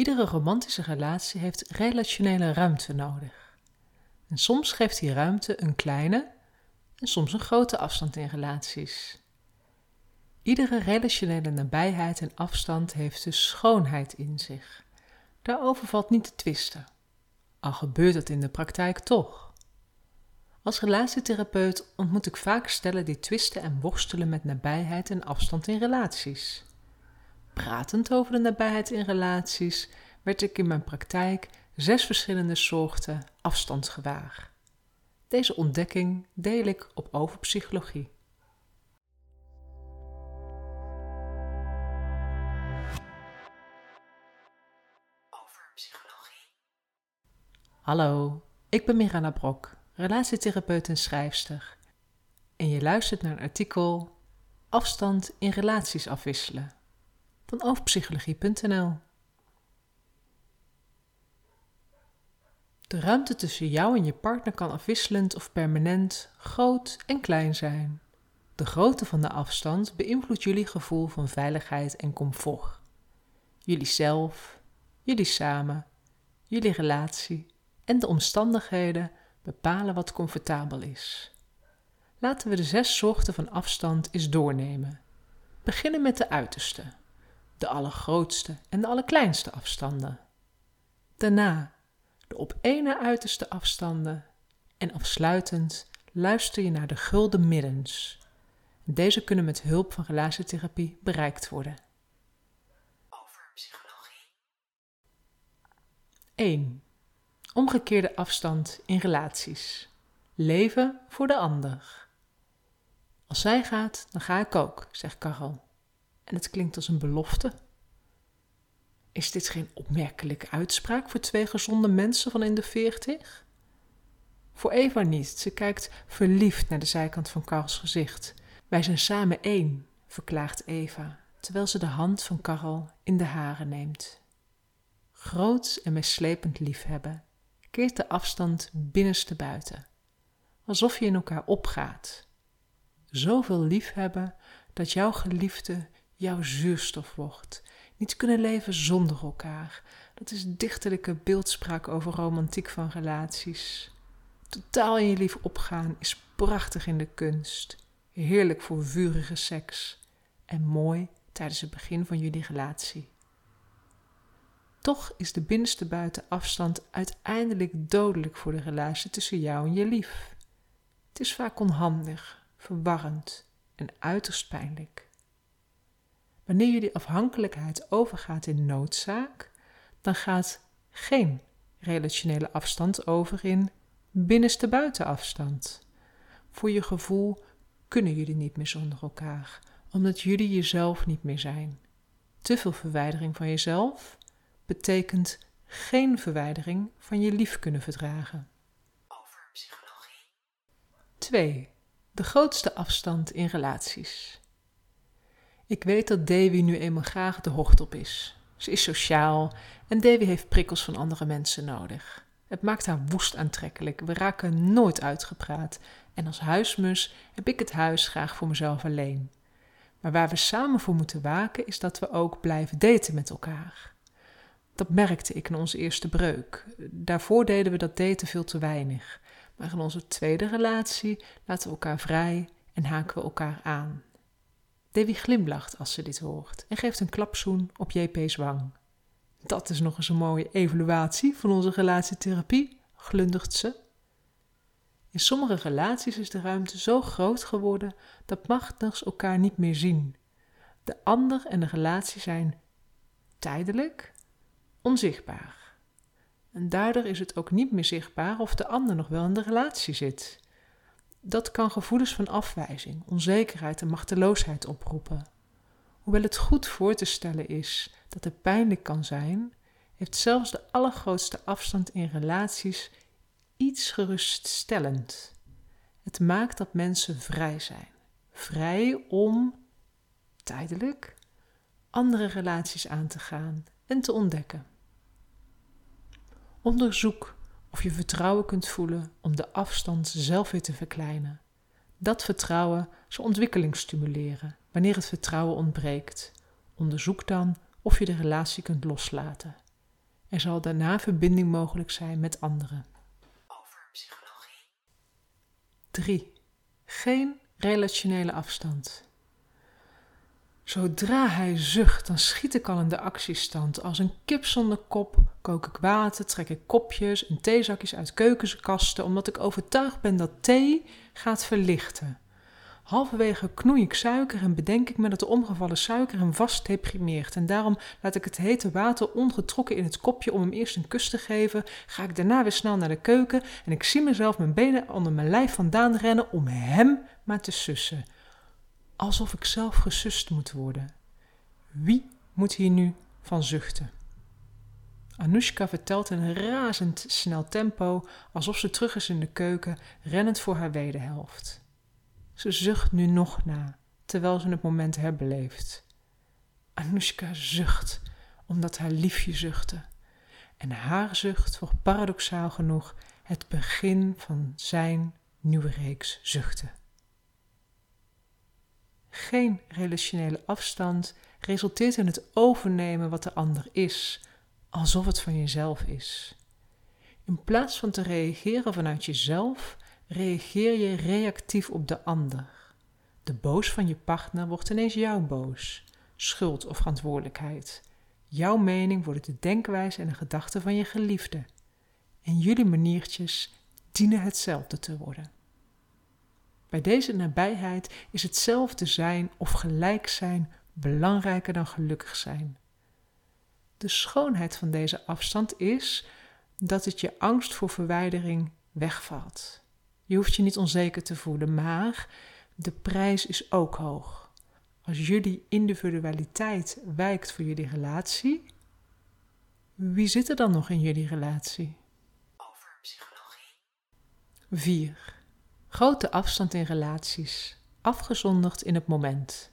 Iedere romantische relatie heeft relationele ruimte nodig. En soms geeft die ruimte een kleine en soms een grote afstand in relaties. Iedere relationele nabijheid en afstand heeft dus schoonheid in zich. Daarover valt niet te twisten, al gebeurt het in de praktijk toch. Als relatietherapeut ontmoet ik vaak stellen die twisten en worstelen met nabijheid en afstand in relaties. Pratend over de nabijheid in relaties werd ik in mijn praktijk zes verschillende soorten afstand gewaar. Deze ontdekking deel ik op over psychologie. Over psychologie. Hallo, ik ben Mirana Brok, relatietherapeut en schrijfster. En je luistert naar een artikel Afstand in relaties afwisselen van overpsychologie.nl. De ruimte tussen jou en je partner kan afwisselend of permanent groot en klein zijn. De grootte van de afstand beïnvloedt jullie gevoel van veiligheid en comfort. Jullie zelf, jullie samen, jullie relatie en de omstandigheden bepalen wat comfortabel is. Laten we de zes soorten van afstand eens doornemen. Beginnen met de uiterste, de allergrootste en de allerkleinste afstanden. Daarna de op ene uiterste afstanden en afsluitend luister je naar de gulden middens. Deze kunnen met hulp van relatietherapie bereikt worden. Over psychologie. 1. Omgekeerde afstand in relaties. Leven voor de ander. Als zij gaat, dan ga ik ook, zegt Karel. En het klinkt als een belofte. Is dit geen opmerkelijke uitspraak voor twee gezonde mensen van in de veertig? Voor Eva niet. Ze kijkt verliefd naar de zijkant van Karls gezicht. Wij zijn samen één, verklaagt Eva, terwijl ze de hand van Karl in de haren neemt. Groots en meeslepend liefhebben keert de afstand binnenste buiten, alsof je in elkaar opgaat. Zoveel liefhebben dat jouw geliefde jouw zuurstof wordt niet kunnen leven zonder elkaar. Dat is dichterlijke beeldspraak over romantiek van relaties. Totaal in je lief opgaan is prachtig in de kunst. Heerlijk voor vurige seks. En mooi tijdens het begin van jullie relatie. Toch is de binnenste buitenafstand uiteindelijk dodelijk voor de relatie tussen jou en je lief. Het is vaak onhandig, verwarrend en uiterst pijnlijk. Wanneer jullie afhankelijkheid overgaat in noodzaak, dan gaat geen relationele afstand over in binnenste buitenafstand. Voor je gevoel kunnen jullie niet meer zonder elkaar, omdat jullie jezelf niet meer zijn. Te veel verwijdering van jezelf betekent geen verwijdering van je lief kunnen verdragen. Over psychologie. 2. De grootste afstand in relaties. Ik weet dat Davy nu eenmaal graag de hocht op is. Ze is sociaal en Davy heeft prikkels van andere mensen nodig. Het maakt haar woest aantrekkelijk. We raken nooit uitgepraat. En als huismus heb ik het huis graag voor mezelf alleen. Maar waar we samen voor moeten waken is dat we ook blijven daten met elkaar. Dat merkte ik in onze eerste breuk. Daarvoor deden we dat daten veel te weinig. Maar in onze tweede relatie laten we elkaar vrij en haken we elkaar aan. Davy glimlacht als ze dit hoort en geeft een klapzoen op JP's wang. Dat is nog eens een mooie evaluatie van onze relatietherapie, glundert ze. In sommige relaties is de ruimte zo groot geworden dat partners elkaar niet meer zien. De ander en de relatie zijn tijdelijk onzichtbaar. En daardoor is het ook niet meer zichtbaar of de ander nog wel in de relatie zit. Dat kan gevoelens van afwijzing, onzekerheid en machteloosheid oproepen. Hoewel het goed voor te stellen is dat het pijnlijk kan zijn, heeft zelfs de allergrootste afstand in relaties iets geruststellend. Het maakt dat mensen vrij zijn. Vrij om, tijdelijk, andere relaties aan te gaan en te ontdekken. Onderzoek of je vertrouwen kunt voelen om de afstand zelf weer te verkleinen. Dat vertrouwen zal ontwikkeling stimuleren wanneer het vertrouwen ontbreekt. Onderzoek dan of je de relatie kunt loslaten. Er zal daarna verbinding mogelijk zijn met anderen. Over psychologie. 3. Geen relationele afstand. Zodra hij zucht, dan schiet ik al in de actiestand. Als een kip zonder kop kook ik water, trek ik kopjes en theezakjes uit keukenkasten, omdat ik overtuigd ben dat thee gaat verlichten. Halverwege knoei ik suiker en bedenk ik me dat de omgevallen suiker hem vast deprimeert. En daarom laat ik het hete water ongetrokken in het kopje om hem eerst een kus te geven. Ga ik daarna weer snel naar de keuken en ik zie mezelf mijn benen onder mijn lijf vandaan rennen om hem maar te sussen. Alsof ik zelf gesust moet worden. Wie moet hier nu van zuchten? Anoushka vertelt in razend snel tempo, alsof ze terug is in de keuken, rennend voor haar wederhelft. Ze zucht nu nog na, terwijl ze het moment herbeleeft. Anoushka zucht, omdat haar liefje zuchtte. En haar zucht wordt paradoxaal genoeg het begin van zijn nieuwe reeks zuchten. Geen relationele afstand resulteert in het overnemen wat de ander is, alsof het van jezelf is. In plaats van te reageren vanuit jezelf, reageer je reactief op de ander. De boos van je partner wordt ineens jouw boos, schuld of verantwoordelijkheid. Jouw mening wordt de denkwijze en de gedachten van je geliefde. En jullie maniertjes dienen hetzelfde te worden. Bij deze nabijheid is hetzelfde zijn of gelijk zijn belangrijker dan gelukkig zijn. De schoonheid van deze afstand is dat het je angst voor verwijdering wegvalt. Je hoeft je niet onzeker te voelen, maar de prijs is ook hoog. Als jullie individualiteit wijkt voor jullie relatie, wie zit er dan nog in jullie relatie? Over psychologie. 4. Grote afstand in relaties, afgezonderd in het moment.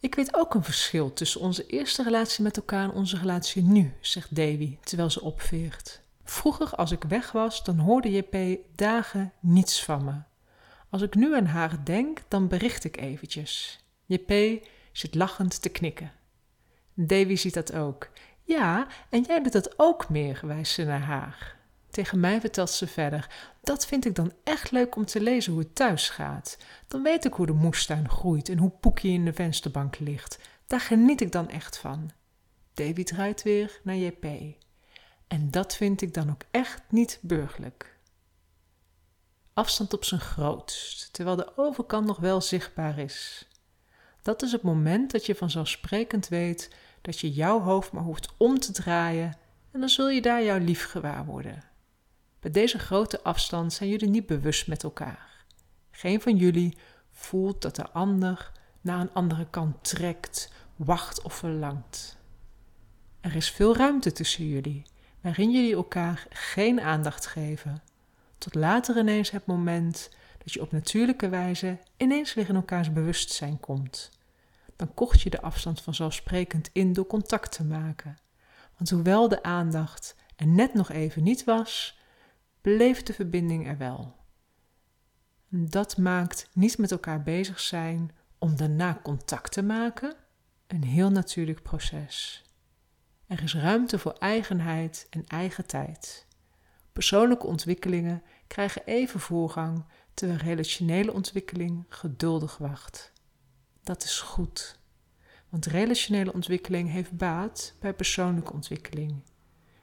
Ik weet ook een verschil tussen onze eerste relatie met elkaar en onze relatie nu, zegt Davy terwijl ze opveert. Vroeger, als ik weg was, dan hoorde JP dagen niets van me. Als ik nu aan haar denk, dan bericht ik eventjes. JP zit lachend te knikken. Davy ziet dat ook. Ja, en jij doet dat ook meer, wijst ze naar haar. Tegen mij vertelt ze verder: Dat vind ik dan echt leuk om te lezen hoe het thuis gaat. Dan weet ik hoe de moestuin groeit en hoe Poekie in de vensterbank ligt. Daar geniet ik dan echt van. Davy draait weer naar JP. En dat vind ik dan ook echt niet burgerlijk. Afstand op zijn grootst, terwijl de overkant nog wel zichtbaar is. Dat is het moment dat je vanzelfsprekend weet dat je jouw hoofd maar hoeft om te draaien en dan zul je daar jouw lief gewaar worden. Bij deze grote afstand zijn jullie niet bewust met elkaar. Geen van jullie voelt dat de ander naar een andere kant trekt, wacht of verlangt. Er is veel ruimte tussen jullie, waarin jullie elkaar geen aandacht geven. Tot later ineens het moment dat je op natuurlijke wijze ineens weer in elkaars bewustzijn komt. Dan kocht je de afstand vanzelfsprekend in door contact te maken. Want hoewel de aandacht er net nog even niet was, bleef de verbinding er wel. Dat maakt niet met elkaar bezig zijn om daarna contact te maken een heel natuurlijk proces. Er is ruimte voor eigenheid en eigen tijd. Persoonlijke ontwikkelingen krijgen even voorgang, terwijl relationele ontwikkeling geduldig wacht. Dat is goed, want relationele ontwikkeling heeft baat bij persoonlijke ontwikkeling.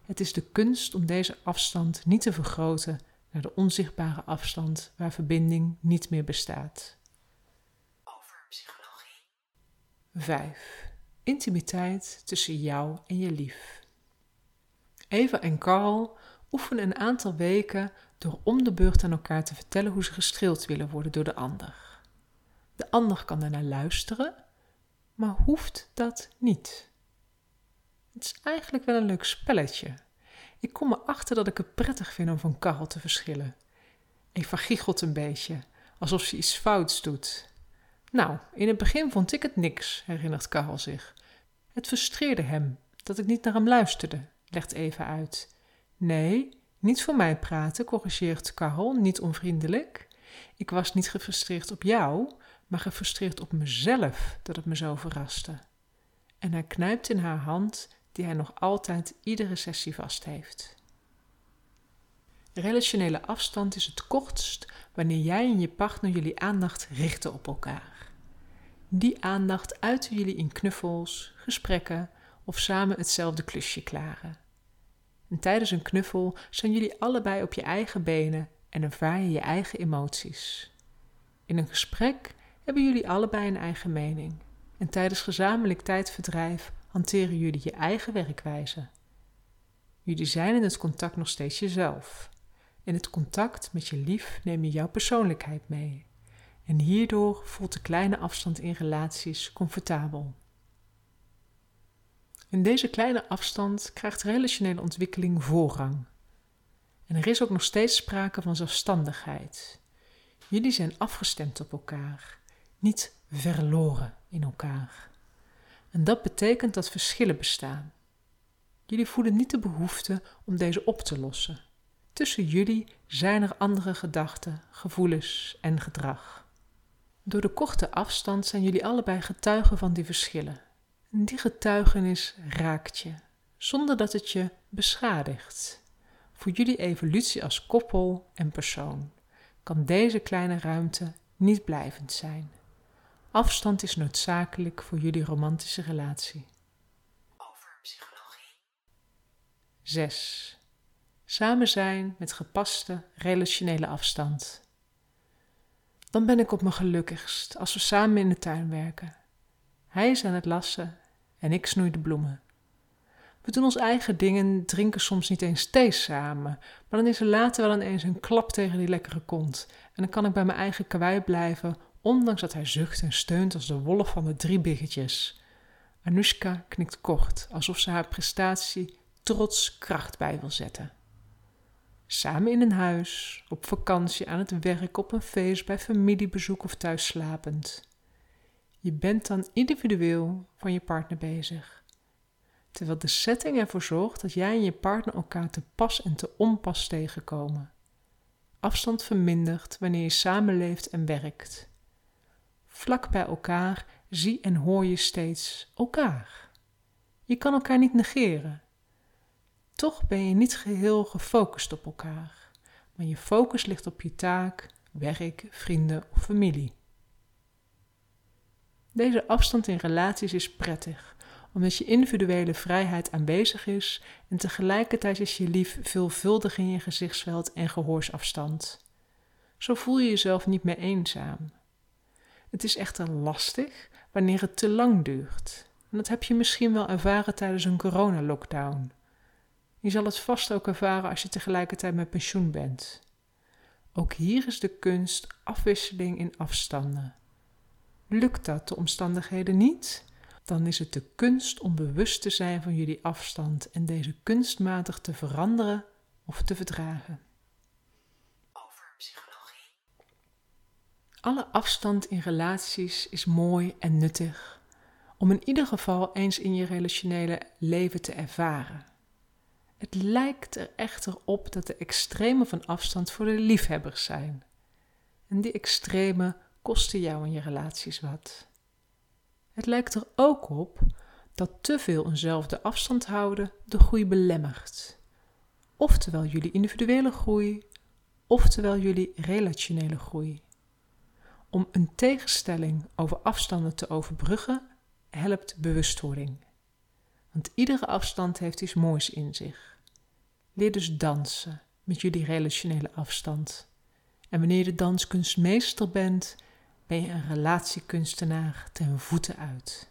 Het is de kunst om deze afstand niet te vergroten naar de onzichtbare afstand waar verbinding niet meer bestaat. Over psychologie. 5. Intimiteit tussen jou en je lief. Eva en Carl oefenen een aantal weken door om de beurt aan elkaar te vertellen hoe ze gestreeld willen worden door de ander. De ander kan daarna luisteren, maar hoeft dat niet. Het is eigenlijk wel een leuk spelletje. Ik kom erachter dat ik het prettig vind om van Karel te verschillen. Eva giechelt een beetje, alsof ze iets fouts doet. Nou, in het begin vond ik het niks, herinnert Karel zich. Het frustreerde hem dat ik niet naar hem luisterde, legt Eva uit. Nee, niet voor mij praten, corrigeert Karel, niet onvriendelijk. Ik was niet gefrustreerd op jou, maar gefrustreerd op mezelf dat het me zo verraste. En hij knijpt in haar hand die hij nog altijd iedere sessie vast heeft. Relationele afstand is het kortst wanneer jij en je partner jullie aandacht richten op elkaar. Die aandacht uiten jullie in knuffels, gesprekken of samen hetzelfde klusje klaren. En tijdens een knuffel zijn jullie allebei op je eigen benen en ervaar je je eigen emoties. In een gesprek hebben jullie allebei een eigen mening. En tijdens gezamenlijk tijdverdrijf hanteren jullie je eigen werkwijze. Jullie zijn in het contact nog steeds jezelf. In het contact met je lief neem je jouw persoonlijkheid mee. En hierdoor voelt de kleine afstand in relaties comfortabel. In deze kleine afstand krijgt relationele ontwikkeling voorrang. En er is ook nog steeds sprake van zelfstandigheid. Jullie zijn afgestemd op elkaar, niet verloren in elkaar. En dat betekent dat verschillen bestaan. Jullie voelen niet de behoefte om deze op te lossen. Tussen jullie zijn er andere gedachten, gevoelens en gedrag. Door de korte afstand zijn jullie allebei getuigen van die verschillen. En die getuigenis raakt je, zonder dat het je beschadigt. Voor jullie evolutie als koppel en persoon kan deze kleine ruimte niet blijvend zijn. Afstand is noodzakelijk voor jullie romantische relatie. Over psychologie. 6. Samen zijn met gepaste relationele afstand. Dan ben ik op mijn gelukkigst als we samen in de tuin werken. Hij is aan het lassen en ik snoei de bloemen. We doen ons eigen dingen, drinken soms niet eens thee samen, maar dan is er later wel ineens een klap tegen die lekkere kont. En dan kan ik bij mijn eigen kwaai blijven, ondanks dat hij zucht en steunt als de wolf van de drie biggetjes. Anushka knikt kort, alsof ze haar prestatie trots kracht bij wil zetten. Samen in een huis, op vakantie, aan het werk, op een feest, bij familiebezoek of thuis slapend. Je bent dan individueel van je partner bezig. Terwijl de setting ervoor zorgt dat jij en je partner elkaar te pas en te onpas tegenkomen. Afstand vermindert wanneer je samenleeft en werkt. Vlak bij elkaar zie en hoor je steeds elkaar. Je kan elkaar niet negeren. Toch ben je niet geheel gefocust op elkaar, maar je focus ligt op je taak, werk, vrienden of familie. Deze afstand in relaties is prettig, omdat je individuele vrijheid aanwezig is en tegelijkertijd is je lief veelvuldig in je gezichtsveld en gehoorsafstand. Zo voel je jezelf niet meer eenzaam. Het is echter lastig wanneer het te lang duurt. En dat heb je misschien wel ervaren tijdens een coronalockdown. Je zal het vast ook ervaren als je tegelijkertijd met pensioen bent. Ook hier is de kunst afwisseling in afstanden. Lukt dat de omstandigheden niet? Dan is het de kunst om bewust te zijn van jullie afstand en deze kunstmatig te veranderen of te verdragen. Over psychologie. Alle afstand in relaties is mooi en nuttig om in ieder geval eens in je relationele leven te ervaren. Het lijkt er echter op dat de extremen van afstand voor de liefhebbers zijn. En die extremen kosten jou en je relaties wat. Het lijkt er ook op dat te veel eenzelfde afstand houden de groei belemmert. Oftewel jullie individuele groei, oftewel jullie relationele groei. Om een tegenstelling over afstanden te overbruggen, helpt bewustwording. Want iedere afstand heeft iets moois in zich. Leer dus dansen met jullie relationele afstand. En wanneer je de danskunstmeester bent, ben je een relatiekunstenaar ten voeten uit.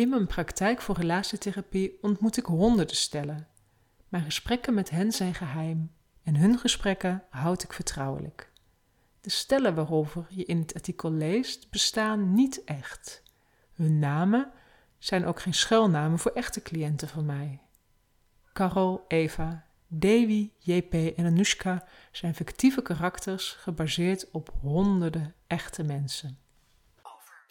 In mijn praktijk voor relatietherapie ontmoet ik honderden stellen. Mijn gesprekken met hen zijn geheim en hun gesprekken houd ik vertrouwelijk. De stellen waarover je in het artikel leest bestaan niet echt. Hun namen zijn ook geen schuilnamen voor echte cliënten van mij. Carol, Eva, Devi, JP en Anushka zijn fictieve karakters gebaseerd op honderden echte mensen. Over.